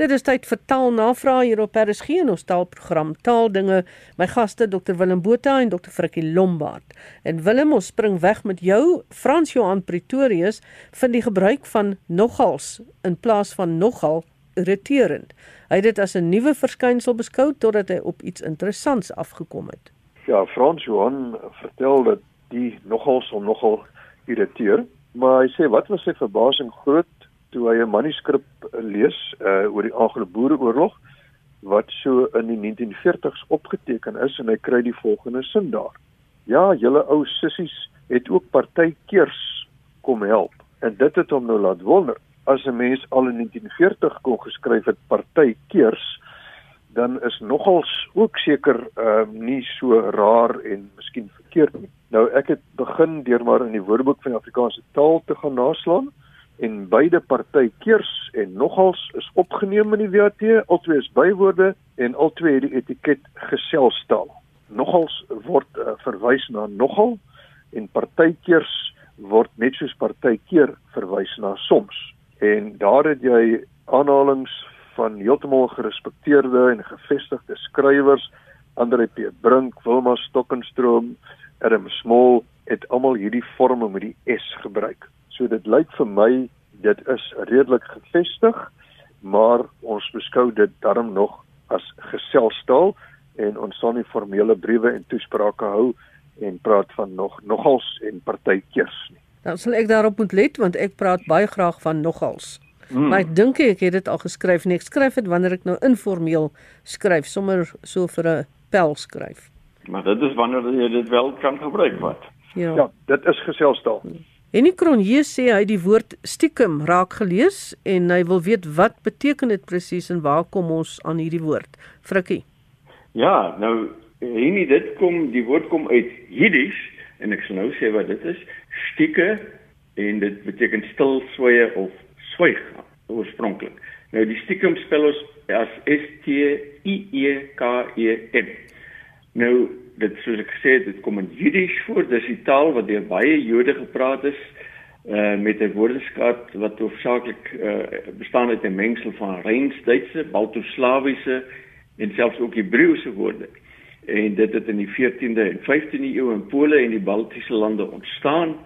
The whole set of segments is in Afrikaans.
Dit is tyd vir taalnavrae hier op RSG en ons taalprogram Taaldinge. My gaste Dr Willem Botha en Dr Frikkie Lombard. En Willem, ons spring weg met jou. Frans Johan Pretorius vind die gebruik van nogals in plaas van nogal irriterend. Hy het dit as 'n nuwe verskynsel beskou totdat hy op iets interessants afgekom het. Ja, Frans Johan vertel dat die nogals hom nogal irriteer, maar hy sê wat was sy verbasing groot toe hy 'n manuskrip lees uh, oor die Anglo-Boereoorlog wat so in die 1940s opgeteken is en hy kry die volgende sin daar. Ja, julle ou sissies het ook partykeers kom help en dit het hom nou laat wonder. As 'n mens al in 1940 kon geskryf het partykeers dan is nogals ook seker ehm uh, nie so raar en miskien verkeerd nie. Nou ek het begin deur maar in die Woordeboek van die Afrikaanse taal te gaan naslaan en beide partykeers en nogals is opgeneem in die WAT, albei is bywoorde en albei het die etiket geselstaal. Nogals word uh, verwys na nogal en partykeers word net soos partykeer verwys na soms. En daar het jy aanhalinge van heeltemal gerespekteerde en gevestigde skrywers, Andre P. Brink, Wilma Stokenstroom, Adam Small het almal hierdie vorme met die S gebruik. So dit lyk vir my dit is redelik gevestig, maar ons beskou dit darm nog as geselstaal en ons sal nie formele briewe en toesprake hou en praat van nog nogals en partykeers nie. Dan sal ek daarop moet let want ek praat baie graag van nogals. Hmm. Maar ek dink ek het dit al geskryf en ek skryf dit wanneer ek nou informeel skryf, sommer so vir 'n pel skryf. Maar dit is wanneer jy dit wel kan gebruik wat. Ja, ja dit is geselstaal. En die Kronje sê hy die woord stiekem raak gelees en hy wil weet wat beteken dit presies en waar kom ons aan hierdie woord? Frikkie. Ja, nou hierdie dit kom die woord kom uit Jiddisch en ek sal nou sê wat dit is. Stieke en dit beteken stil sweye of swyg oorspronklik. Nou die stiekem spel ons as S T I E K E M. Nou dit soos ek gesê het, dit kom in Jiddisch voor. Dis die taal wat deur baie Jode gepraat is uh met 'n woordeskat wat hoofsaaklik uh bestaan uit 'n mengsel van Rheinsduitse, Baltoslawiese en selfs ook Hebreëse woorde. En dit het in die 14de en 15de eeu in Pole en die Baltiese lande ontstaan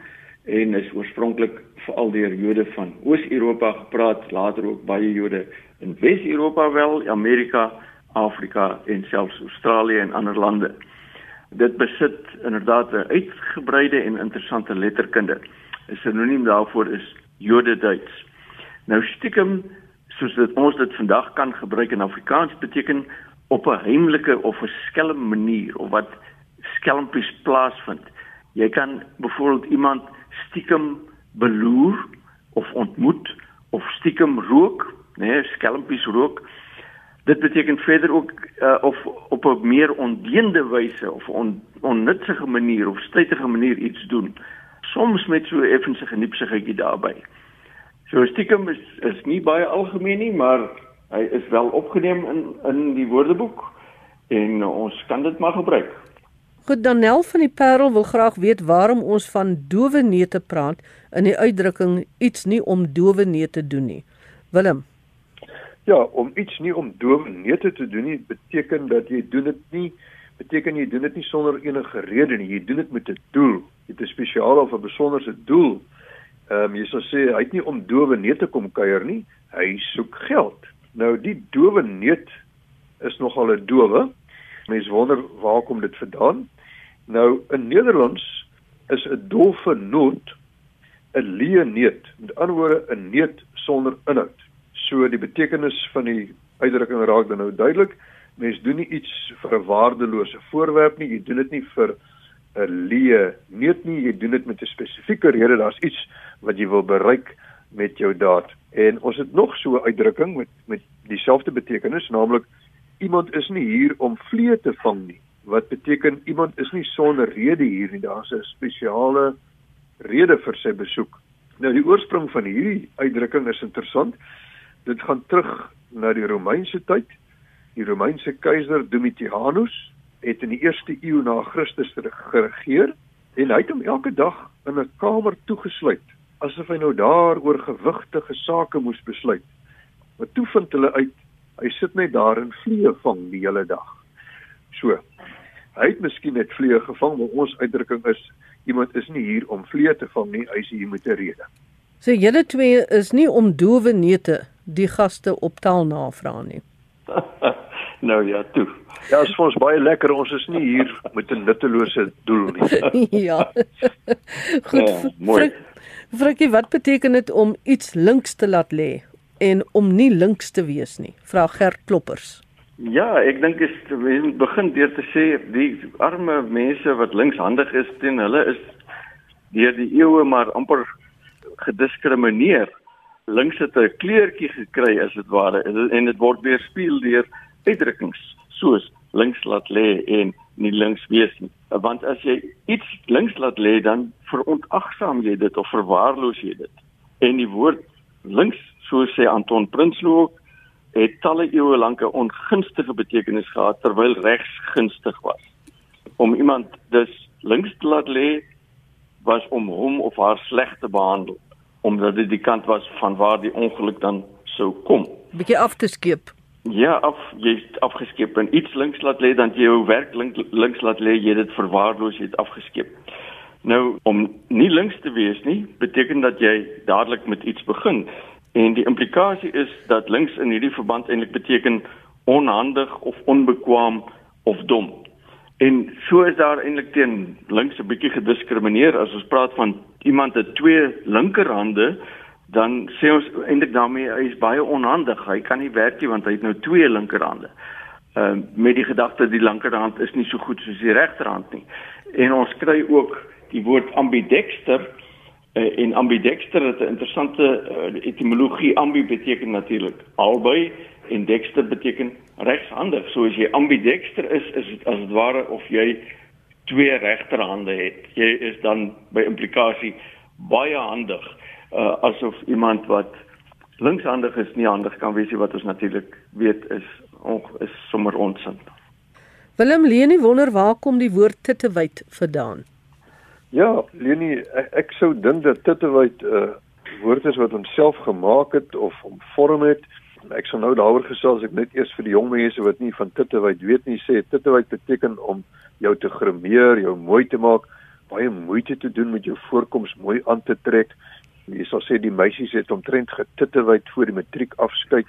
en is oorspronklik veral deur Jode van Oos-Europa gepraat, later ook baie Jode in Wes-Europa wel, Amerika, Afrika en selfs Australië en ander lande. Dit besit inderdaad 'n uitgebreide en interessante letterkunde. 'n Sinoniem daarvoor is Jode-Duits. Nou stiekem soos dit ons dit vandag kan gebruik in Afrikaans beteken op 'n heimlike of 'n skelm manier of wat skelmpies plaasvind. Jy kan byvoorbeeld iemand stiekem beloer of ontmoet of stiekem rook, nee, skelmpies rook. Dit beteken verder ook uh, of op 'n meer ondeende wyse of on, onnutsige manier of stytige manier iets doen. Soms met so effense geniepsigheidjie daarbey. So stiekem is is nie baie algemeen nie, maar hy is wel opgeneem in in die woordeboek en ons kan dit maar gebruik. Goed, Danel van die Parel wil graag weet waarom ons van dowe neute praat in die uitdrukking iets nie om dowe neute te doen nie. Willem. Ja, om iets nie om dowe neute te doen nie beteken dat jy doen dit nie beteken jy doen dit nie sonder enige rede nie. Jy doen dit met 'n doel. Jy het 'n spesiale of 'n besonderse doel. Ehm um, jy sou sê hy het nie om dowe neute kom kuier nie. Hy soek geld. Nou die dowe neut is nogal 'n dowe. Mense wonder waar kom dit vandaan? Nou in Nederlands is 'n doffe noot 'n leë neut. Met ander woorde 'n neut sonder inhoud. So die betekenis van die uitdrukking raak dan nou duidelik. Mens doen nie iets vir 'n waardelose voorwerp nie. Jy doen dit nie vir 'n leë neut nie. Jy doen dit met 'n spesifieke rede. Daar's iets wat jy wil bereik met jou daad. En ons het nog so 'n uitdrukking met met dieselfde betekenis, naamlik iemand is nie hier om vlee te vang nie wat beteken iemand is nie sonder rede hier nie. Daar's 'n spesiale rede vir sy besoek. Nou die oorsprong van hierdie uitdrukking is interessant. Dit gaan terug na die Romeinse tyd. Die Romeinse keiser Domitianus het in die 1ste eeu na Christus geregeer en hy het hom elke dag in 'n kamer toegesluit asof hy nou daar oor gewigtige sake moes besluit. Maar toe vind hulle uit Hy sit net daar en vliee vang die hele dag. So. Hy het miskien net vliee gevang, maar ons uitdrukking is iemand is nie hier om vliee te vang nie, hy is hier met 'n rede. So julle twee is nie om dowe neute die gaste op taal navra nie. nou ja, toe. Ja, dit is vir ons baie lekker. Ons is nie hier met 'n nuttelose doel nie. ja. Goed. Ja, mooi. Frikkie, wat beteken dit om iets links te laat lê en om nie links te wees nie? Vra Gert Kloppers. Ja, ek dink is begin deur te sê die arme mense wat linkshandig is teen hulle is deur die eeue maar amper gediskrimineer. Links het 'n kleurtjie gekry as dit ware en dit word weerspieël deur uitdrukkings soos links laat lê en nie links wees nie. Want as jy iets links laat lê dan verontagsaam jy dit of verwaarloos jy dit. En die woord links, soos sê Anton Prinsloo het talle eeue lank 'n ongunstige betekenis gehad terwyl regs gunstig was. Om iemand dus links te laat lê was om hom of haar sleg te behandel omdat dit die kant was van waar die ongeluk dan sou kom. Bietjie af te skep. Ja, af jy afgeskep en iets links laat lê dan jy jou werk link, links laat lê jy dit verwaarloos jy het afgeskep. Nou om nie links te wees nie beteken dat jy dadelik met iets begin. En die implikasie is dat links in hierdie verband eintlik beteken onhandig of onbekwaam of dom. En so is daar eintlik teen links 'n bietjie gediskrimineer as ons praat van iemand het twee linkerhande dan sê ons eintlik daarmee hy is baie onhandig. Hy kan nie werk nie want hy het nou twee linkerhande. Uh, met die gedagte die linkerhand is nie so goed soos die regterhand nie. En ons kry ook die woord ambidexter Uh, en ambidexter het 'n interessante uh, etimologie. Ambi beteken natuurlik albei en dexter beteken regshandig. So as jy ambidexter is, is dit as ware of jy twee regterhande het. Jy is dan by implikasie baie handig. Uh, asof iemand wat linkshandig is nie handig kan wees wat ons natuurlik weet is is sommer onsin. Willem Leni wonder waar kom die woord tittewyd vandaan? Ja, Leni, ek, ek sou dink dat Tittewyd 'n uh, woord is wat ons self gemaak het of omvorm het. Ek sou nou daaroor gesels ek net eers vir die jong mense wat nie van Tittewyd weet nie sê Tittewyd beteken om jou te grimeer, jou mooi te maak, baie moeite te doen met jou voorkoms mooi aan te trek. Jy sal sê die meisies het omtrent getittewyd voor die matriek afskeid.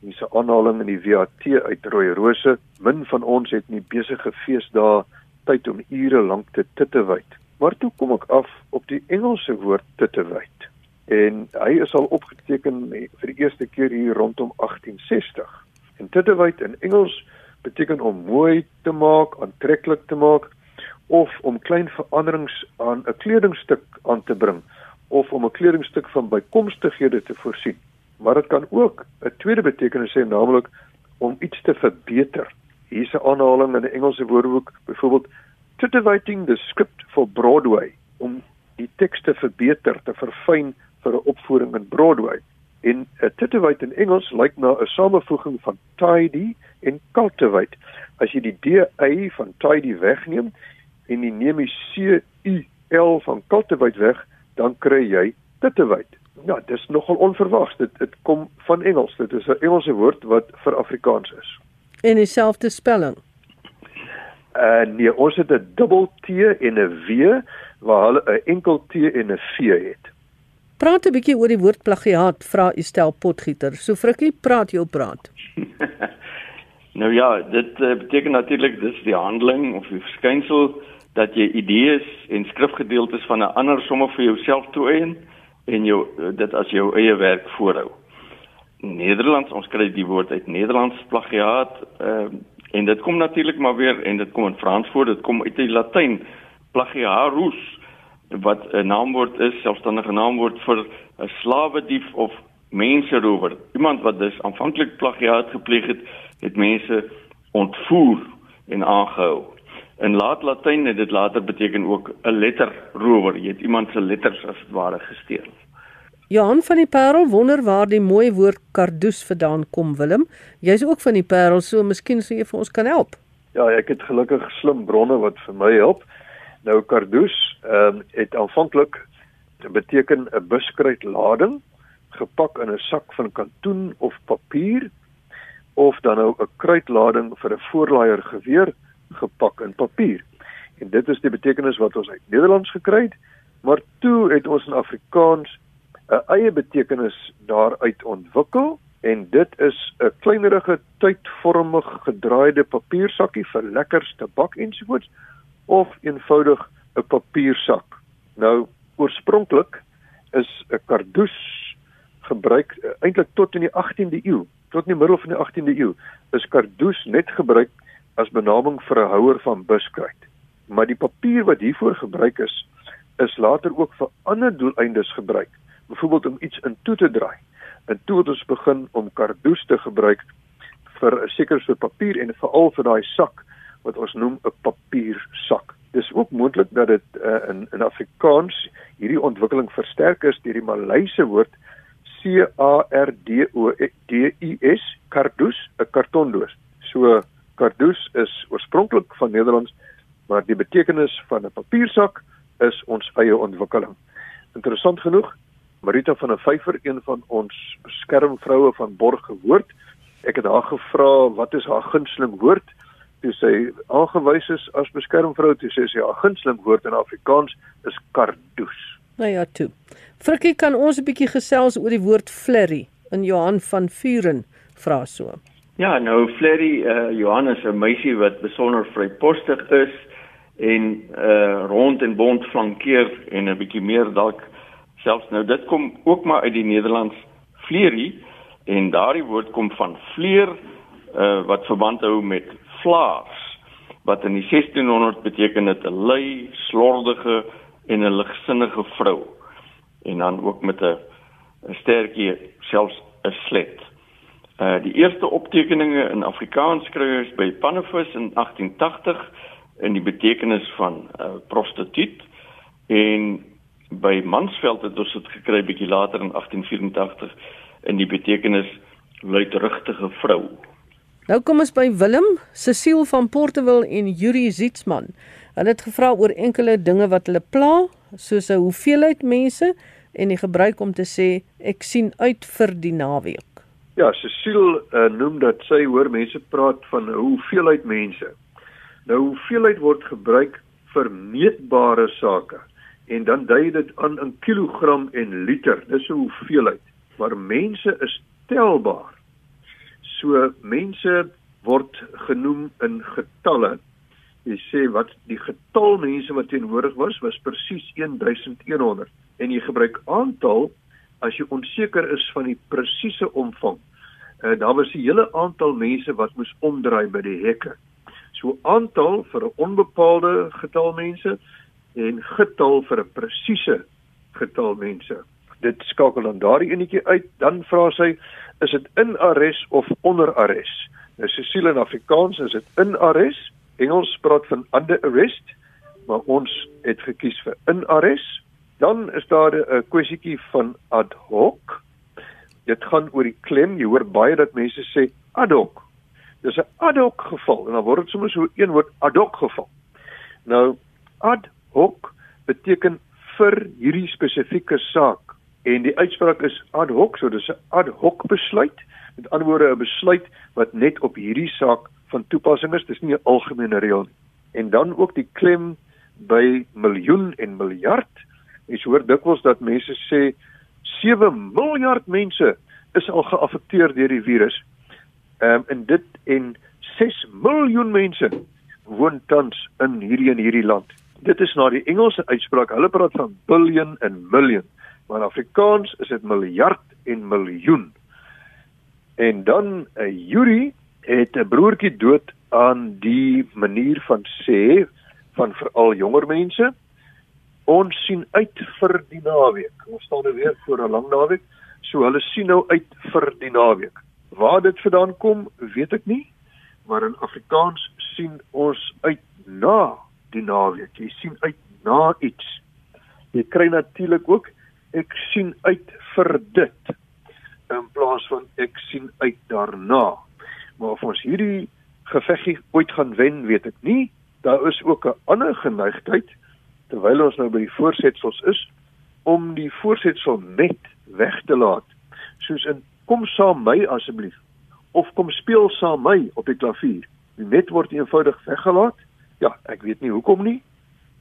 Dis 'n aanhaling in die VAT uit Rooi Rose. Min van ons het nie besige feesdae tyd om ure lank te tittewyd. Maar toe kom ek af op die Engelse woord tittewyd. En hy is al opgeteken vir die eerste keer hier rondom 1860. En tittewyd in Engels beteken om mooi te maak, aantreklik te maak of om klein veranderings aan 'n kledingstuk aan te bring of om 'n kledingstuk van bykomstighede te voorsien. Maar dit kan ook 'n tweede betekenis hê, naamlik om iets te verbeter. Hier's 'n aanhaling in 'n Engelse woordeboek, byvoorbeeld titivating the script for Broadway om die teks te verbeter, te verfyn vir 'n opvoering in Broadway. In 'n uh, titivate in Engels lyk na 'n samevoeging van tidy en cultivate. As jy die D van tidy wegneem en jy neem die C U L van cultivate weg, dan kry jy titivate. Ja, dis nogal onverwags. Dit dit kom van Engels. Dit is 'n Engelse woord wat vir Afrikaans is. En dieselfde spelling. Uh nee, ons het 'n dubbel T en 'n W waar hulle 'n enkel T en 'n V het. Praat 'n bietjie oor die woord plagiaat, vra Estel Potgieter. So frikkie, praat jy op praat. nou ja, dit uh, beteken natuurlik dis die handeling of die verskynsel dat jy idees en skrifgedeeltes van 'n ander sommer vir jouself toeëien en jou dit as jou eie werk voorhou. Nederlands, ons kry die woord uit Nederlands plagiaat, ehm uh, En dit kom natuurlik maar weer en dit kom in Frans voor, dit kom uit die Latyn plagiarus wat 'n naamwoord is, selfstandige naamwoord vir 'n slawedief of menserower. Iemand wat dus aanvanklik plagiaat gepleeg het, het mense ontvoer en aangehou. In laat Latyn het dit later beteken ook 'n letterrower. Jy het iemand se letters as ware gesteel. Johan van die Parel wonder waar die mooi woord kardoes vandaan kom Willem. Jy's ook van die Parel, so miskien sou jy vir ons kan help. Ja, ek het gelukkig slim bronne wat vir my help. Nou kardoes ehm um, het aanvanklik beteken 'n buskruit lading gepak in 'n sak van katoen of papier of dan nou 'n kruitlading vir 'n voorlaaier geweer gepak in papier. En dit is die betekenis wat ons uit Nederlands gekry het, maar toe het ons in Afrikaans 'n eie betekenis daaruit ontwikkel en dit is 'n kleinerige tydvormig gedraaide papiersakkie vir lekkers tabak ensovoorts of eenvoudig 'n papiersak. Nou oorspronklik is 'n kardoes gebruik uh, eintlik tot in die 18de eeu, tot in die middel van die 18de eeu, is kardoes net gebruik as benaming vir 'n houer van buskruit. Maar die papier wat hiervoor gebruik is, is later ook vir ander doeleindes gebruik, byvoorbeeld om iets in toe te draai. En toe het ons begin om kardoes te gebruik vir 'n sekere soort papier en veral vir daai sak wat ons noem 'n papiersak. Dis ook moontlik dat dit uh, in in Afrikaans hierdie ontwikkeling versterk is deur die Malayse woord C A R D O D I S kardoes, 'n kartondoos. So kardoes is oorspronklik van Nederlands, maar die betekenis van 'n papiersak is ons eie ontwikkeling. Interessant genoeg, Marita van der Vyver, een van ons beskermvroue van Borg gewoord, ek het haar gevra wat is haar gunsteling woord? Toe sy aangewys is as beskermvrou, toe sê sy haar gunsteling woord in Afrikaans is kardoes. Nou ja, toe. Frikkie, kan ons 'n bietjie gesels oor die woord flurry in Johan van Vuren vra so. Ja, nou flurry, uh, Johan is 'n meisie wat besonder vrypostig is en uh rond en bont flankeer en 'n bietjie meer dalk selfs nou dit kom ook maar uit die Nederlands fleurie en daardie woord kom van fleur uh wat verband hou met flaars wat in die 1600 beteken het 'n lui, slordige en 'n ligsinnige vrou en dan ook met 'n 'n sterkie selfs 'n slet. Uh die eerste optekeninge in Afrikaans kry ons by Pannevis in 1880 in die betekenis van 'n uh, prostituut en by Mansveld het ons dit gekry bietjie later in 1884 in die betekenis luidrugtige vrou. Nou kom ons by Willem, Cecile van Portewil en Yuri Zietsman. Hulle het gevra oor enkele dinge wat hulle pla, soos 'n hoeveelheid mense en die gebruik om te sê ek sien uit vir die naweek. Ja, Cecile uh, noem dat sy hoor mense praat van 'n hoeveelheid mense. Nou hoeveelheid word gebruik vir meetbare sake en dan dui dit aan in kilogram en liter. Dis 'n hoeveelheid. Maar mense is telbaar. So mense word genoem in getalle. Jy sê wat die getal mense wat teenwoordig was was presies 1100 en jy gebruik aantal as jy onseker is van die presiese omvang. Uh, daar was 'n hele aantal mense wat moes omdraai by die hekke. So aantal vir 'n onbepaalde getal mense en getal vir 'n presiese getal mense. Dit skakel dan daardie enetjie uit, dan vra sy is dit in arrest of onder arrest? Nou Cecile in Afrikaans is dit in arrest. Engels praat van under arrest, maar ons het gekies vir in arrest Dan is daar 'n kwessietjie van ad hoc. Dit gaan oor die klem. Jy hoor baie dat mense sê ad hoc. Dis 'n ad hoc geval en dan word dit sommer so een woord ad hoc geval. Nou ad hoc beteken vir hierdie spesifieke saak en die uitspraak is ad hoc, so dis 'n ad hoc besluit. Met ander woorde 'n besluit wat net op hierdie saak van toepassing is. Dis nie 'n algemene reël nie. En dan ook die klem by miljoen en miljard Ek hoor dikwels dat mense sê 7 miljard mense is al geaffekteer deur die virus. Ehm um, en dit en 6 miljoen mense woon tans in hierdie en hierdie land. Dit is na die Engelse uitspraak. Hulle praat van billion en million, maar in Afrikaans is dit miljard en miljoen. En dan 'n uh, Yuri het 'n broertjie dood aan die manier van sê van veral jonger mense ons sien uit vir die naweek. Ons staan nou weer voor 'n lang naweek, so hulle sien nou uit vir die naweek. Waar dit vandaan kom, weet ek nie, maar in Afrikaans sien ons uit na die naweek. Jy sien uit na iets. Jy kry natuurlik ook ek sien uit vir dit in plaas van ek sien uit daarna. Maar of ons hierdie geveggie ooit gaan wen, weet ek nie. Daar is ook 'n ander geneigtheid terwyl ons nou by die voorsetsels is om die voorsetsel net weg te laat soos in kom saam my asseblief of kom speel saam my op die klavier. Die net word eenvoudig weggelaat. Ja, ek weet nie hoekom nie,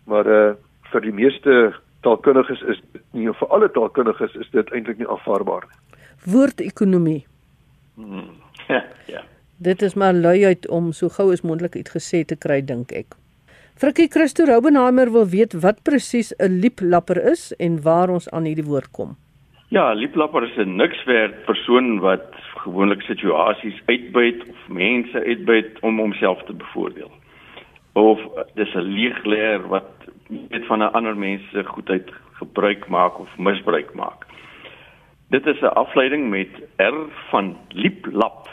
maar uh vir die meeste taalkundiges is nie vir alle taalkundiges is dit eintlik nie aanvaarbaar nie. Woordekonomie. Hmm. Ja, ja. Dit is maar luiheid om so gou as moontlik iets gesê te kry dink ek. Frikkie Christo Roubenheimer wil weet wat presies 'n lieplapper is en waar ons aan hierdie woord kom. Ja, lieplapper is 'n nikswerd persoon wat gewoonlik situasies uitbuit of mense uitbuit om homself te bevoordeel. Of dis 'n leegleer wat net van 'n ander mens se goedheid gebruik maak of misbruik maak. Dit is 'n afleiding met R van lieplap.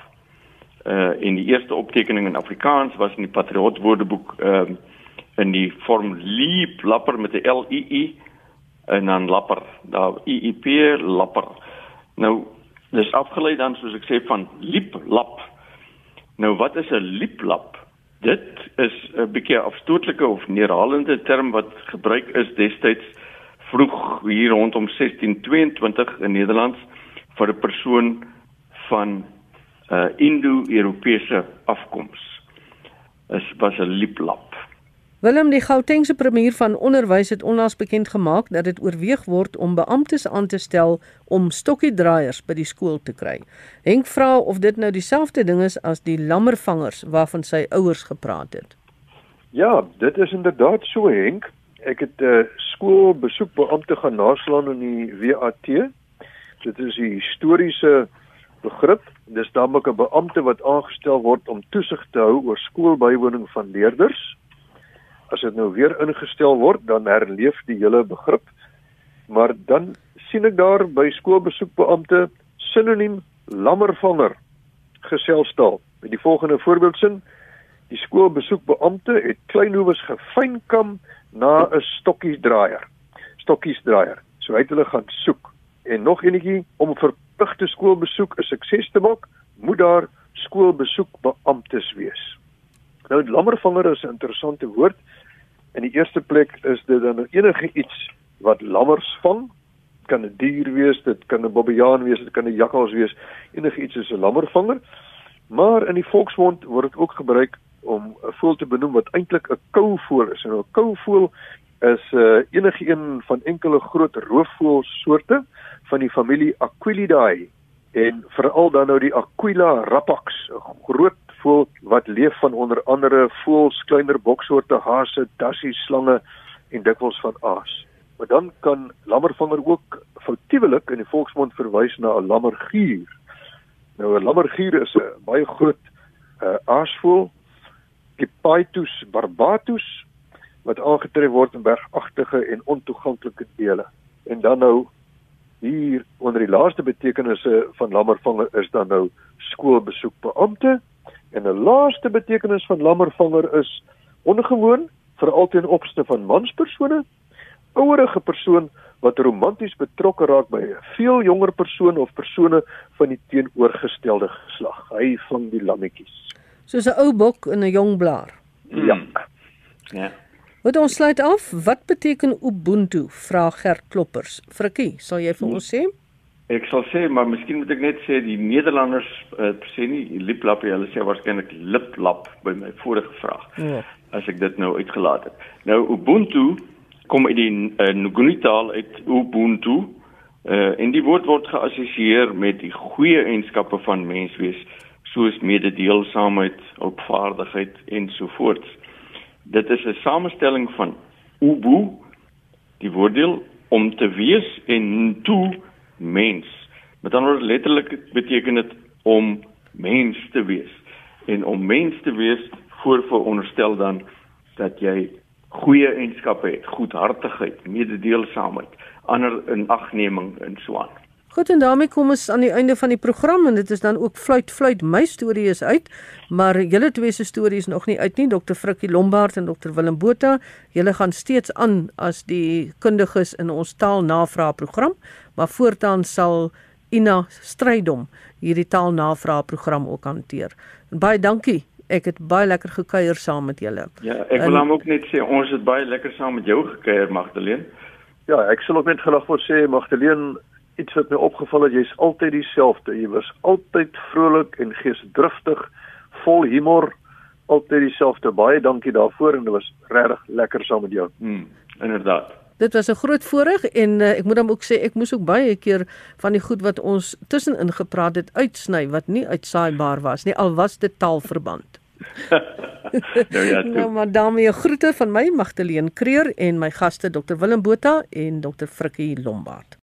Uh in die eerste optekening in Afrikaans was in die Patriot Woordeboek ehm uh, in die vorm lieplapper met 'n L I I en dan lapper, daar I I P lapper. Nou dis afgelei dan soos ek sê van lieplap. Nou wat is 'n lieplap? Dit is 'n bietjie afstootlike of neerhalende term wat gebruik is destyds vroeg hier rondom 1622 in Nederland vir 'n persoon van uh, Indo-Europese afkoms. Dit was 'n lieplap. Willem die Gautengse premier van onderwys het onlangs bekend gemaak dat dit oorweeg word om beamptes aan te stel om stokkiedraaiers by die skool te kry. Henk vra of dit nou dieselfde ding is as die lammervangers waarvan sy ouers gepraat het. Ja, dit is inderdaad so Henk. Ek het 'n uh, skoolbesoekbeampte gaan naslaan in die WAT. Dit is 'n historiese begrip. Dis dan 'n beampte wat aangestel word om toesig te hou oor skoolbywoning van leerders as dit nou weer ingestel word, dan herleef die hele begrip. Maar dan sien ek daar by skoolbesoekbeampte sinoniem lammervanger geselstaal. Met die volgende voorbeeldsin: Die skoolbesoekbeampte het kleinhoewes gefynkam na 'n stokkiesdraaier. Stokkiesdraaier. So hy het hulle gaan soek. En nog enetjie om verpligte skoolbesoek 'n sukses te maak, moet daar skoolbesoekbeamptes wees. Nou lammervanger is 'n interessante woord. In die eerste plek is dit dan enige iets wat lammers vang. Kan 'n dier wees, dit kan 'n bobbejaan wees, dit kan 'n jakkals wees, enige iets is 'n lammervanger. Maar in die volksmond word dit ook gebruik om 'n voël te benoem wat eintlik 'n kouvoël is. En 'n kouvoël is uh, enige een van enkele groot roofvoëlsoorte van die familie Aquilidae en veral dan nou die Aquila rapax, 'n groot voël wat leef van onder andere voëls, kleiner boksoorte, hase, dassies, slange en dikwels van aas. Maar dan kan lammervanger ook foutiewelik in die volksmond verwys na 'n lammergier. Nou 'n lammergier is 'n baie groot uh, aasvoël, Gepaetus barbatus wat aangetref word in bergagtige en ontoeganklike dele. En dan nou hier onder die laaste betekenisse van lammervanger is dan nou skoolbesoekbeampte En 'n laaste betekenis van lammervanger is ongewoon veral ten opsigte van manspersone, ouerige persoon wat romanties betrokke raak by 'n veel jonger persoon of persone van die teenoorgestelde geslag. Hy vang die lammetjies. Soos 'n ou bok en 'n jong blaar. Ja. Ja. Wat ons sluit af, wat beteken ubuntu? Vra Gert Kloppers. Frikkie, sal jy vir ons sê? Ek sal sê, maar miskien moet ek net sê die Nederlanders uh, sê nie liplap nie, hulle sê waarskynlik liplap by my vorige vraag. Ja. As ek dit nou uitgelaat het. Nou Ubuntu kom uit die uh, Nguni taal uit Ubuntu. Uh, en die woord word geassosieer met die goeie eienskappe van menswees soos mededeelsaamheid, opvaardigheid en so voort. Dit is 'n samestelling van ubu, die woorddeel om te wees en toe mens. Met ander woorde letterlik beteken dit om mens te wees. En om mens te wees voorveronderstel dan dat jy goeie eienskappe het, goedhartigheid, mededeelsaamheid, ander inagneming en so aan. Goed en daarmee kom ons aan die einde van die program en dit is dan ook fluit fluit my storie is uit, maar julle twee se stories nog nie uit nie, Dr. Frikkie Lombard en Dr. Willem Botha. Julle gaan steeds aan as die kundiges in ons taalnavraag program, maar voortaan sal Ina Strydom hierdie taalnavraag program ook hanteer. En baie dankie. Ek het baie lekker gekuier saam met julle. Ja, ek wil hom ook net sê ons het baie lekker saam met jou gekuier, Magdalene. Ja, ek sal ook net graag wil sê Magdalene iets wat my opgeval het, jy's altyd dieselfde. Jy was altyd vrolik en geesdriftig, vol humor, altyd dieselfde. Baie dankie daarvoor en dit was regtig lekker saam met jou. Hmm, inderdaad. Dit was 'n groot voorreg en uh, ek moet dan ook sê ek moes ook baie keer van die goed wat ons tussenin gepraat het uitsny wat nie uitsaaibaar was nie al was dit taalverband. nou ja, nou maar daarmee groete van my Magdalene Kreur en my gaste Dr Willem Botha en Dr Frikkie Lombard.